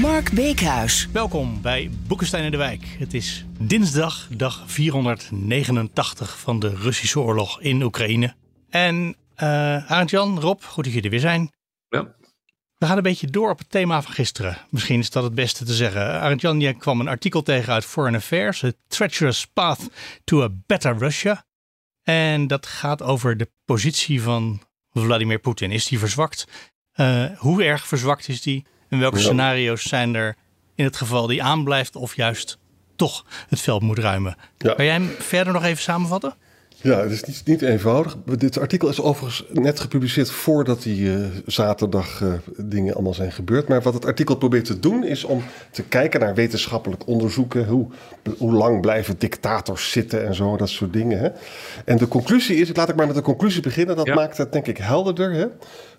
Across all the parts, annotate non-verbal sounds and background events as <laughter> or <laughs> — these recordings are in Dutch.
Mark Beekhuis. Welkom bij Boekenstein in de Wijk. Het is dinsdag, dag 489 van de Russische oorlog in Oekraïne. En uh, Arend-Jan, Rob, goed dat jullie er weer zijn. Ja. We gaan een beetje door op het thema van gisteren. Misschien is dat het beste te zeggen. Arend-Jan, jij kwam een artikel tegen uit Foreign Affairs. A Treacherous Path to a Better Russia. En dat gaat over de positie van Vladimir Poetin. Is die verzwakt? Uh, hoe erg verzwakt is die? En welke scenario's zijn er in het geval die aanblijft of juist toch het veld moet ruimen? Kan jij hem verder nog even samenvatten? Ja, het is niet, niet eenvoudig. Dit artikel is overigens net gepubliceerd voordat die uh, zaterdag uh, dingen allemaal zijn gebeurd. Maar wat het artikel probeert te doen is om te kijken naar wetenschappelijk onderzoeken. Hoe, hoe lang blijven dictators zitten en zo, dat soort dingen. Hè? En de conclusie is, laat ik maar met de conclusie beginnen. Dat maakt het denk ik helderder. Hè?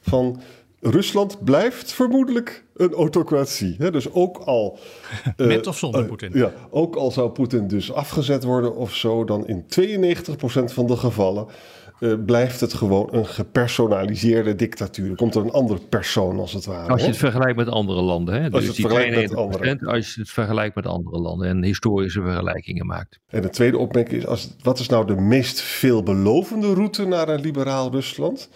Van Rusland blijft vermoedelijk een autocratie. Hè? Dus ook al. <laughs> Met of zonder Poetin? ja, ook al zou Poetin dus afgezet worden of zo, dan in 92% van de gevallen. Uh, blijft het gewoon een gepersonaliseerde dictatuur. Er komt er een andere persoon als het ware. Als je het vergelijkt met andere landen. Hè? Als dus je het die vergelijkt met andere. Als je het vergelijkt met andere landen en historische vergelijkingen maakt. En de tweede opmerking is: als, wat is nou de meest veelbelovende route naar een liberaal Rusland?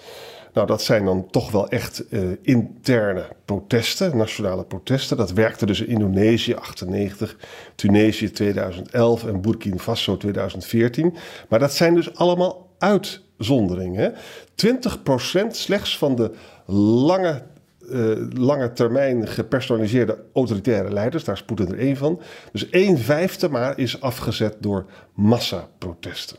Nou, dat zijn dan toch wel echt uh, interne protesten, nationale protesten. Dat werkte dus in Indonesië 98, Tunesië 2011 en Burkina Faso 2014. Maar dat zijn dus allemaal uitzonderingen. 20% slechts van de lange uh, lange termijn gepersonaliseerde autoritaire leiders. Daar is Poetin er één van. Dus een vijfde maar is afgezet door massaprotesten.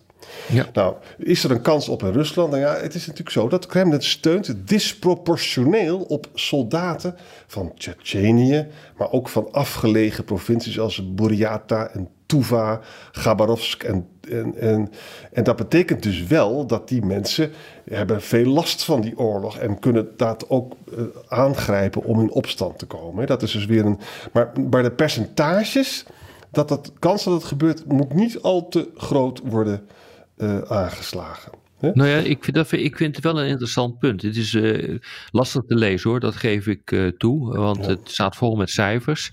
Ja. Nou, is er een kans op in Rusland? Nou ja, het is natuurlijk zo dat Kremlin steunt disproportioneel op soldaten van Tsjetsjenië, maar ook van afgelegen provincies als Buryata en Tuva, Gabarovsk. En, en, en, en dat betekent dus wel dat die mensen hebben veel last van die oorlog en kunnen dat ook uh, aangrijpen om in opstand te komen. Dat is dus weer een. Maar, maar de percentages, dat dat kans dat het gebeurt, moet niet al te groot worden uh, aangeslagen. Hè? Nou ja, ik vind, dat, ik vind het wel een interessant punt. Het is uh, lastig te lezen hoor, dat geef ik uh, toe, want ja. het staat vol met cijfers.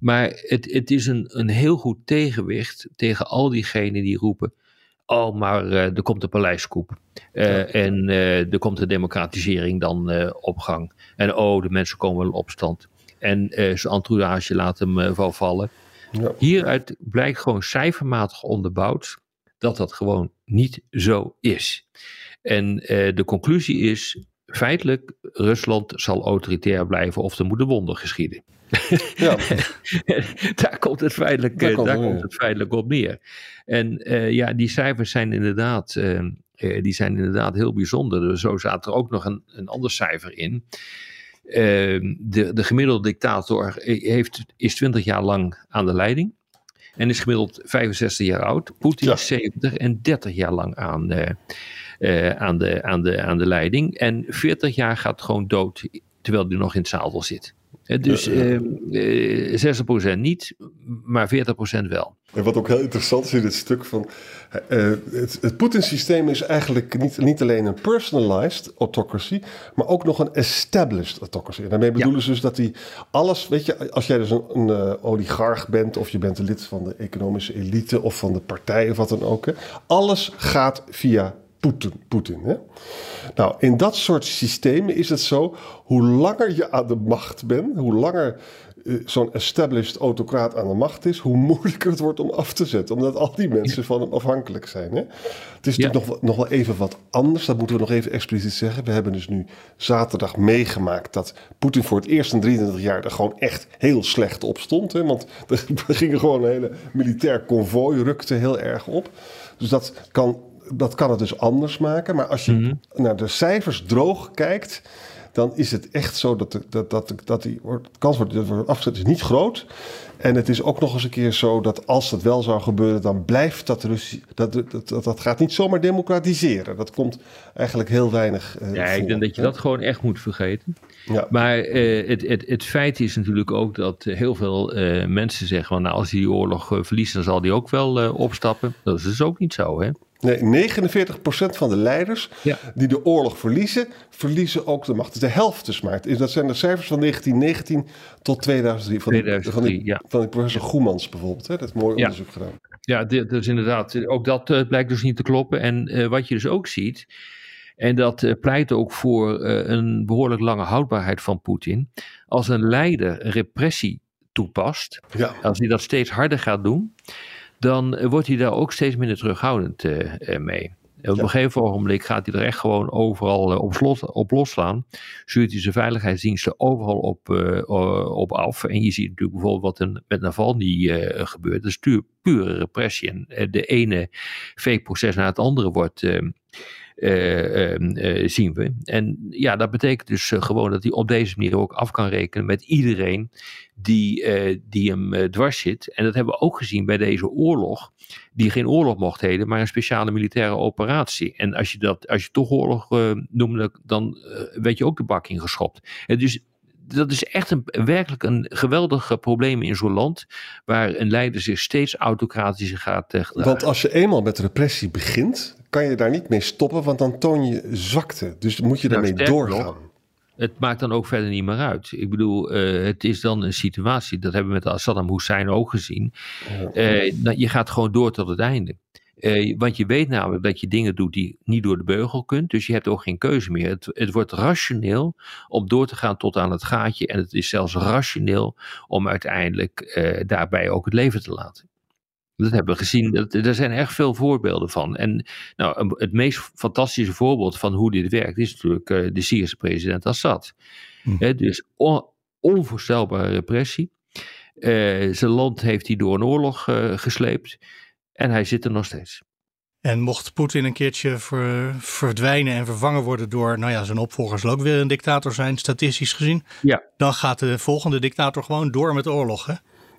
Maar het, het is een, een heel goed tegenwicht tegen al diegenen die roepen. Oh, maar er komt een paleiskoep. Ja. En er komt de democratisering dan op gang. En oh, de mensen komen wel in opstand. En zijn entourage laat hem wel vallen. Ja. Hieruit blijkt gewoon cijfermatig onderbouwd dat dat gewoon niet zo is. En uh, de conclusie is, feitelijk, Rusland zal autoritair blijven of er moeten wonder geschieden. <laughs> Ja. <laughs> daar komt het feitelijk, daar, komt, daar komt het feitelijk op neer. En uh, ja, die cijfers zijn inderdaad, uh, die zijn inderdaad heel bijzonder. Zo staat er ook nog een, een ander cijfer in. de, de gemiddelde dictator heeft, is 20 jaar lang aan de leiding. En is gemiddeld 65 jaar oud. Poetin is 70 en 30 jaar lang aan, uh, uh, aan, de, aan, de, aan de leiding. En 40 jaar gaat gewoon dood terwijl hij nog in het zadel zit. Dus uh, uh, 60% niet, maar 40% wel. En wat ook heel interessant is in dit stuk van. Uh, het, het Poetin-systeem is eigenlijk niet, niet alleen een personalized autocracy, maar ook nog een established autocracy. En daarmee bedoelen ja. ze dus dat hij alles, weet je, als jij dus een, een oligarch bent, of je bent een lid van de economische elite of van de partij of wat dan ook, hè, alles gaat via Poetin. Hè? Nou, in dat soort systemen is het zo, hoe langer je aan de macht bent, hoe langer uh, zo'n established autocraat aan de macht is, hoe moeilijker het wordt om af te zetten. Omdat al die mensen van hem afhankelijk zijn. Hè? Het is ja. natuurlijk nog, nog wel even wat anders, dat moeten we nog even expliciet zeggen. We hebben dus nu zaterdag meegemaakt dat Poetin voor het eerst in 23 jaar er gewoon echt heel slecht op stond. Hè? Want <laughs> er ging gewoon een hele militair konvooi, rukte heel erg op. Dus dat kan dat kan het dus anders maken. Maar als je mm -hmm. naar de cijfers droog kijkt, dan is het echt zo dat, de, dat, dat, dat die kans wordt, afgezet is niet groot. En het is ook nog eens een keer zo dat als dat wel zou gebeuren, dan blijft dat Russie. Dat, dat, dat, dat gaat niet zomaar democratiseren. Dat komt eigenlijk heel weinig. Uh, ja, ik denk dat je dat gewoon echt moet vergeten. Ja. Maar uh, het, het, het feit is natuurlijk ook dat heel veel uh, mensen zeggen: van, nou, als die oorlog verliest, dan zal hij ook wel opstappen. Dat is dus ook niet zo, hè? Nee, 49% van de leiders ja. die de oorlog verliezen, verliezen ook de macht. Dus de helft dus maar. Dat zijn de cijfers van 1919 tot 2003. Van, 2003, van, die, ja. van die professor. Goemans bijvoorbeeld. Hè? Dat is mooi onderzoek gedaan. Ja, is inderdaad. Ook dat uh, blijkt dus niet te kloppen. En uh, wat je dus ook ziet. En dat uh, pleit ook voor een behoorlijk lange houdbaarheid van Poetin. Als een leider repressie toepast, als hij dat steeds harder gaat doen, dan wordt hij daar ook steeds minder terughoudend uh, mee. Op een gegeven ogenblik gaat hij er echt gewoon overal uh, op, slot, op losslaan. Stuurt hij zijn veiligheidsdiensten overal op, uh, op af. En je ziet natuurlijk bijvoorbeeld wat er met Navalny gebeurt. Dat is pure repressie. En de ene fake proces naar het andere wordt uh, uh, zien we. En ja, dat betekent dus eh, gewoon dat hij op deze manier ook af kan rekenen met iedereen die, die hem dwars zit. En dat hebben we ook gezien bij deze oorlog, die geen oorlog mocht heten, maar een speciale militaire operatie. En als je dat, als je toch oorlog noemde, dan werd je ook de bak ingeschopt. En dus dat is echt een, werkelijk een geweldig probleem in zo'n land. Waar een leider zich steeds autocratischer gaat Want als je eenmaal met repressie begint, kan je daar niet mee stoppen, want dan toon je zwakte. Dus moet je daarmee nou, doorgaan. het maakt dan ook verder niet meer uit. Ik bedoel, uh, het is dan een situatie, dat hebben we met Saddam Hussein ook gezien. Uh, je gaat gewoon door tot het einde. Uh, want je weet namelijk dat je dingen doet die niet door de beugel kunt. Dus je hebt ook geen keuze meer. Het, het, wordt rationeel om door te gaan tot aan het gaatje. En het is zelfs rationeel om uiteindelijk uh, daarbij ook het leven te laten. Dat hebben we gezien. Dat, er zijn erg veel voorbeelden van. En nou, het meest fantastische voorbeeld van hoe dit werkt is natuurlijk uh, de Syrische president Assad. Hm. dus on, onvoorstelbare repressie. zijn land heeft hij door een oorlog gesleept. En hij zit er nog steeds. En mocht Poetin een keertje ver, verdwijnen en vervangen worden door, nou ja, zijn opvolger zal ook weer een dictator zijn, statistisch gezien. Ja. Dan gaat de volgende dictator gewoon door met de oorlog, hè?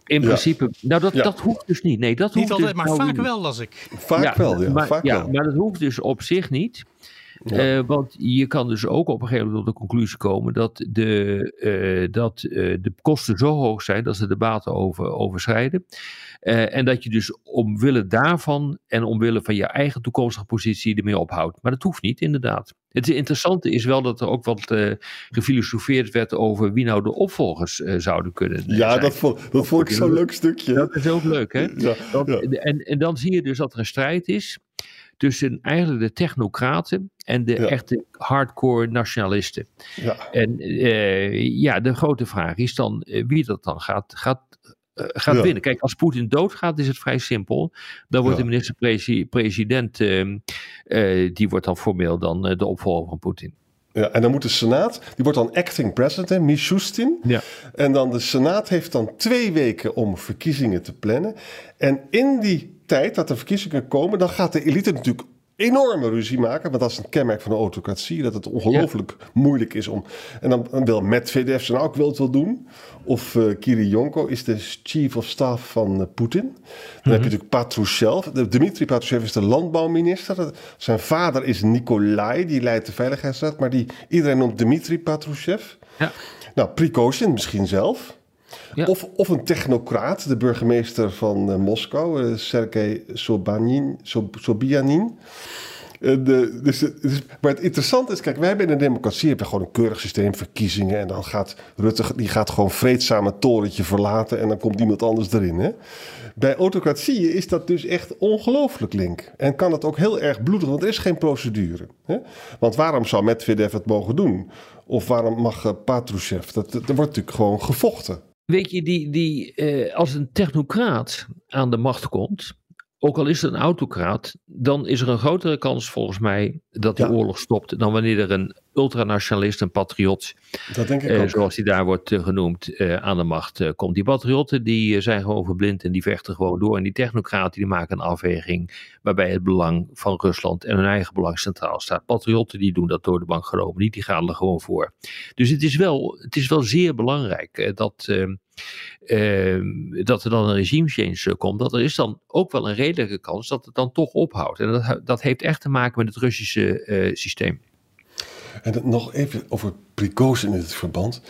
In principe, nou dat, dat hoeft dus niet. Nee, dat niet hoeft altijd, dus maar nou vaak wel, las ik. Vaak wel, ja. Maar, vaak ja, wel. maar dat hoeft dus op zich niet. Uh, want je kan dus ook op een gegeven moment tot de conclusie komen dat de, uh, dat, uh, de kosten zo hoog zijn dat ze de baten over, overschrijden. en dat je dus omwille daarvan en omwille van je eigen toekomstige positie ermee ophoudt. Maar dat hoeft niet, inderdaad. Het interessante is wel dat er ook wat gefilosofeerd werd over wie nou de opvolgers zouden kunnen ja, zijn. dat vond, dat vond ik zo'n leuk stukje. Dat is ook leuk, hè? Ja, dat, ja. En, en dan zie je dus dat er een strijd is tussen eigenlijk de technocraten en de ja. echte hardcore nationalisten. Ja. En uh, ja, de grote vraag is dan uh, wie dat dan gaat, gaat, uh, gaat ja. winnen. Kijk, als Poetin doodgaat is het vrij simpel. Dan wordt de minister-president, die wordt dan formeel dan de opvolger van Poetin. Ja, en dan moet de Senaat, die wordt dan acting president, Mishustin. Ja. En dan de Senaat heeft dan twee weken om verkiezingen te plannen. En in die tijd dat er verkiezingen komen, dan gaat de elite natuurlijk enorme ruzie maken. Want dat is een kenmerk van de autocratie. Dat het ongelooflijk ja. moeilijk is om... En dan, dan wil Medvedev zijn ook wil het wel doen. Of uh, is de chief of staff van uh, Poetin. Dan heb je natuurlijk Patrushev. Dmitri Patrushev is de landbouwminister. Zijn vader is Nikolai, die leidt de Veiligheidsraad. Maar die, iedereen noemt Dmitri Patrushev. Ja. Nou, Prigozhin misschien zelf. Of, of een technocraat, de burgemeester van uh, Moskou, uh, Sergei Sobanin, Sob, Sobianin. Uh, de, dus, dus, maar het interessante is, kijk, wij hebben in een democratie hebben gewoon een keurig systeem, verkiezingen. En dan gaat Rutte die gaat gewoon vreedzaam het torentje verlaten en dan komt iemand anders erin. Hè? Bij autocratieën is dat dus echt ongelooflijk link. En kan het ook heel erg bloedig, want er is geen procedure. Hè? Want waarom zou Medvedev het mogen doen? Of waarom mag Patrushev? Dat, dat, er wordt natuurlijk gewoon gevochten. Weet je, die, die, uh, als een technocraat aan de macht komt, ook al is het een autocraat, dan is er een grotere kans volgens mij dat de Ja. oorlog stopt dan wanneer er een ultranationalist, een patriot, Dat denk ik ook. zoals die daar wordt eh, genoemd, eh, aan de macht komt. Die patriotten die zijn gewoon verblind en die vechten gewoon door. En die technocraten die maken een afweging waarbij het belang van Rusland en hun eigen belang centraal staat. Patriotten die doen dat door de bank genomen niet, die gaan er gewoon voor. Dus het is wel, het is wel zeer belangrijk dat, dat er dan een regime change eh, komt. Dat er is dan ook wel een redelijke kans dat het dan toch ophoudt. En dat, dat heeft echt te maken met het Russische eh, systeem. En nog even over Prigozhin in het verband.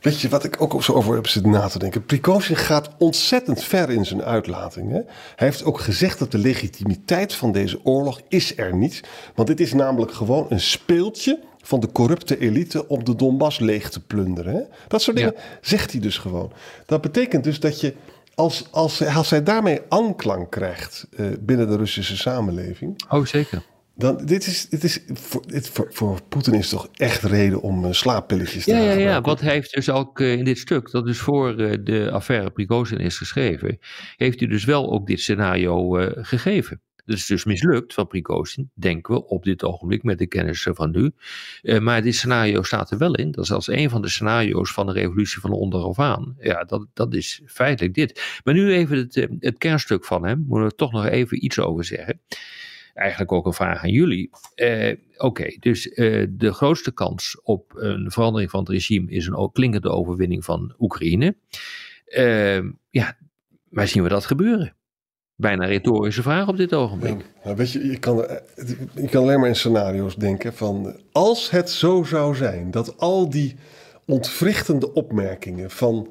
Weet je wat ik ook zo over heb zitten na te denken? Prigozhin gaat ontzettend ver in zijn uitlatingen. Hij heeft ook gezegd dat de legitimiteit van deze oorlog is er niet. Want dit is namelijk gewoon een speeltje van de corrupte elite om de Donbass leeg te plunderen. Hè? Dat soort dingen zegt hij dus gewoon. Dat betekent dus dat je, als, als, als hij daarmee aanklank krijgt eh, binnen de Russische samenleving... Oh, zeker. Dan, dit is, dit is, voor, dit, voor, voor Poetin is toch echt reden om eh, slaappilletjes te Ja, ja, ja. Wat hij heeft dus ook eh, in dit stuk, dat dus voor de affaire Prigozhin is geschreven, heeft hij dus wel ook dit scenario gegeven. Dat is dus mislukt van Prigozhin, denken we op dit ogenblik met de kennis van nu. Eh, maar dit scenario staat er wel in. Dat is als een van de scenario's van de revolutie van onderaf aan. Ja, dat, dat is feitelijk dit. Maar nu even het, eh, het kernstuk van hem. Moeten we toch nog even iets over zeggen. Eigenlijk ook een vraag aan jullie. Eh, Oké, dus de grootste kans op een verandering van het regime is een klinkende overwinning van Oekraïne. Ja, waar zien we dat gebeuren? Bijna retorische vraag op dit ogenblik. Ja, weet je, je kan, er- je kan alleen maar in scenario's denken van... eh, als het zo zou zijn dat al die ontwrichtende opmerkingen van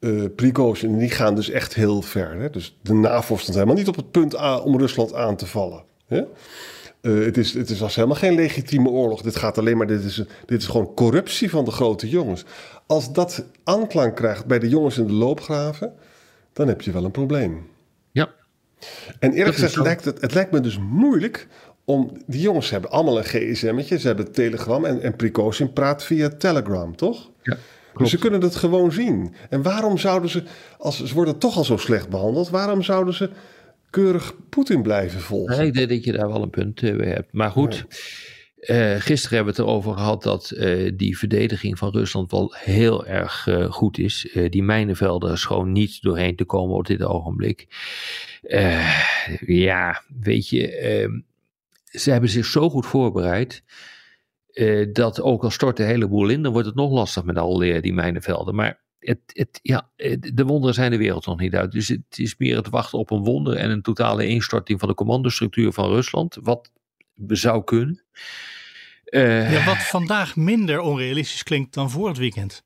eh Prigozhin... die gaan dus echt heel ver. Hè? Dus de NAVO stond helemaal niet op het punt a- om Rusland aan te vallen. Hè? Eh, het, is, het is was helemaal geen legitieme oorlog. Dit gaat alleen maar. Dit is, dit is gewoon corruptie van de grote jongens. Als dat aanklank krijgt bij de jongens in de loopgraven, dan heb je wel een probleem. En eerlijk Dat gezegd lijkt het, het lijkt me dus moeilijk om. Die jongens hebben allemaal een gsm'tje, ze hebben Telegram en, en praat via Telegram, toch? ja Dus ze kunnen het gewoon zien. En waarom zouden ze, als ze worden toch al zo slecht behandeld, waarom zouden ze keurig Poetin blijven volgen? Nee, ik denk dat je daar wel een punt eh, bij hebt. Maar goed, eh, gisteren hebben we het erover gehad dat eh, die verdediging van Rusland wel heel erg eh, goed is. Die mijnenvelden is gewoon niet doorheen te komen op dit ogenblik. Ja, weet je, ehm, ze hebben zich zo goed voorbereid. dat ook al stort de hele boel in, dan wordt het nog lastig met al die mijnenvelden. Maar het, het, ja, de wonderen zijn de wereld nog niet uit. Dus het is meer het wachten op een wonder en een totale instorting van de commandostructuur van Rusland. Wat zou kunnen. Eh, Ja, wat vandaag minder onrealistisch klinkt dan voor het weekend.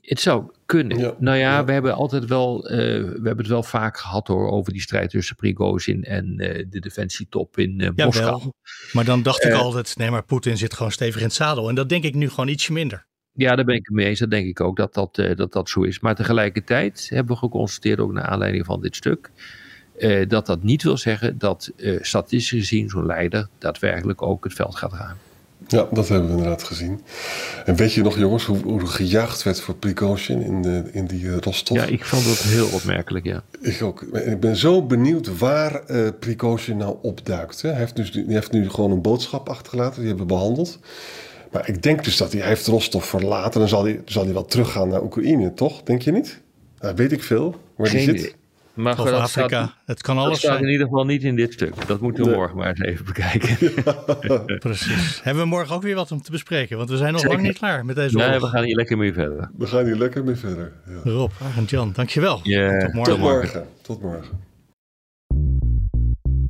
Het zou kunnen. Ja, nou ja, ja. we hebben altijd wel, eh, we hebben het wel vaak gehad hoor, over die strijd tussen Prigozhin en eh, de defensietop in eh Moskou. Jawel. Maar dan dacht ik altijd, nee maar Poetin zit gewoon stevig in het zadel. En dat denk ik nu gewoon ietsje minder. Ja, daar ben ik het mee eens. Dat denk ik ook dat dat, eh, dat dat zo is. Maar tegelijkertijd hebben we geconstateerd, ook naar aanleiding van dit stuk, eh, dat dat niet wil zeggen dat eh, statistisch gezien zo'n leider daadwerkelijk ook het veld gaat ruimen. Ja, dat hebben we inderdaad gezien. En weet je nog, jongens, hoe, hoe er gejaagd werd voor Prigozhin in, de, in die eh, Rostov? Ja, ik vond dat heel opmerkelijk, ja. Ik ook. En Ik ben zo benieuwd waar eh Prigozhin nou opduikt. Hè. Hij, heeft dus, hij heeft nu gewoon een boodschap achtergelaten, die hebben we behandeld. Maar ik denk dus dat hij, hij heeft Rostov verlaten. Dan zal hij, zal hij wel teruggaan naar Oekraïne, toch? Denk je niet? Nou, weet ik veel waar Geen hij zit. Maar Of dat Afrika. staat, het kan dat alles staat in ieder geval niet in dit stuk. Dat moeten we Nee. morgen maar eens even bekijken. <laughs> Precies. Hebben we morgen ook weer wat om te bespreken. Want we zijn nog Zeker. lang niet klaar met deze Nee, oorlog. we gaan hier lekker mee verder. We gaan hier lekker mee verder. Ja. Rob, Arend Jan, dankjewel. Tot morgen. Tot morgen. Tot morgen.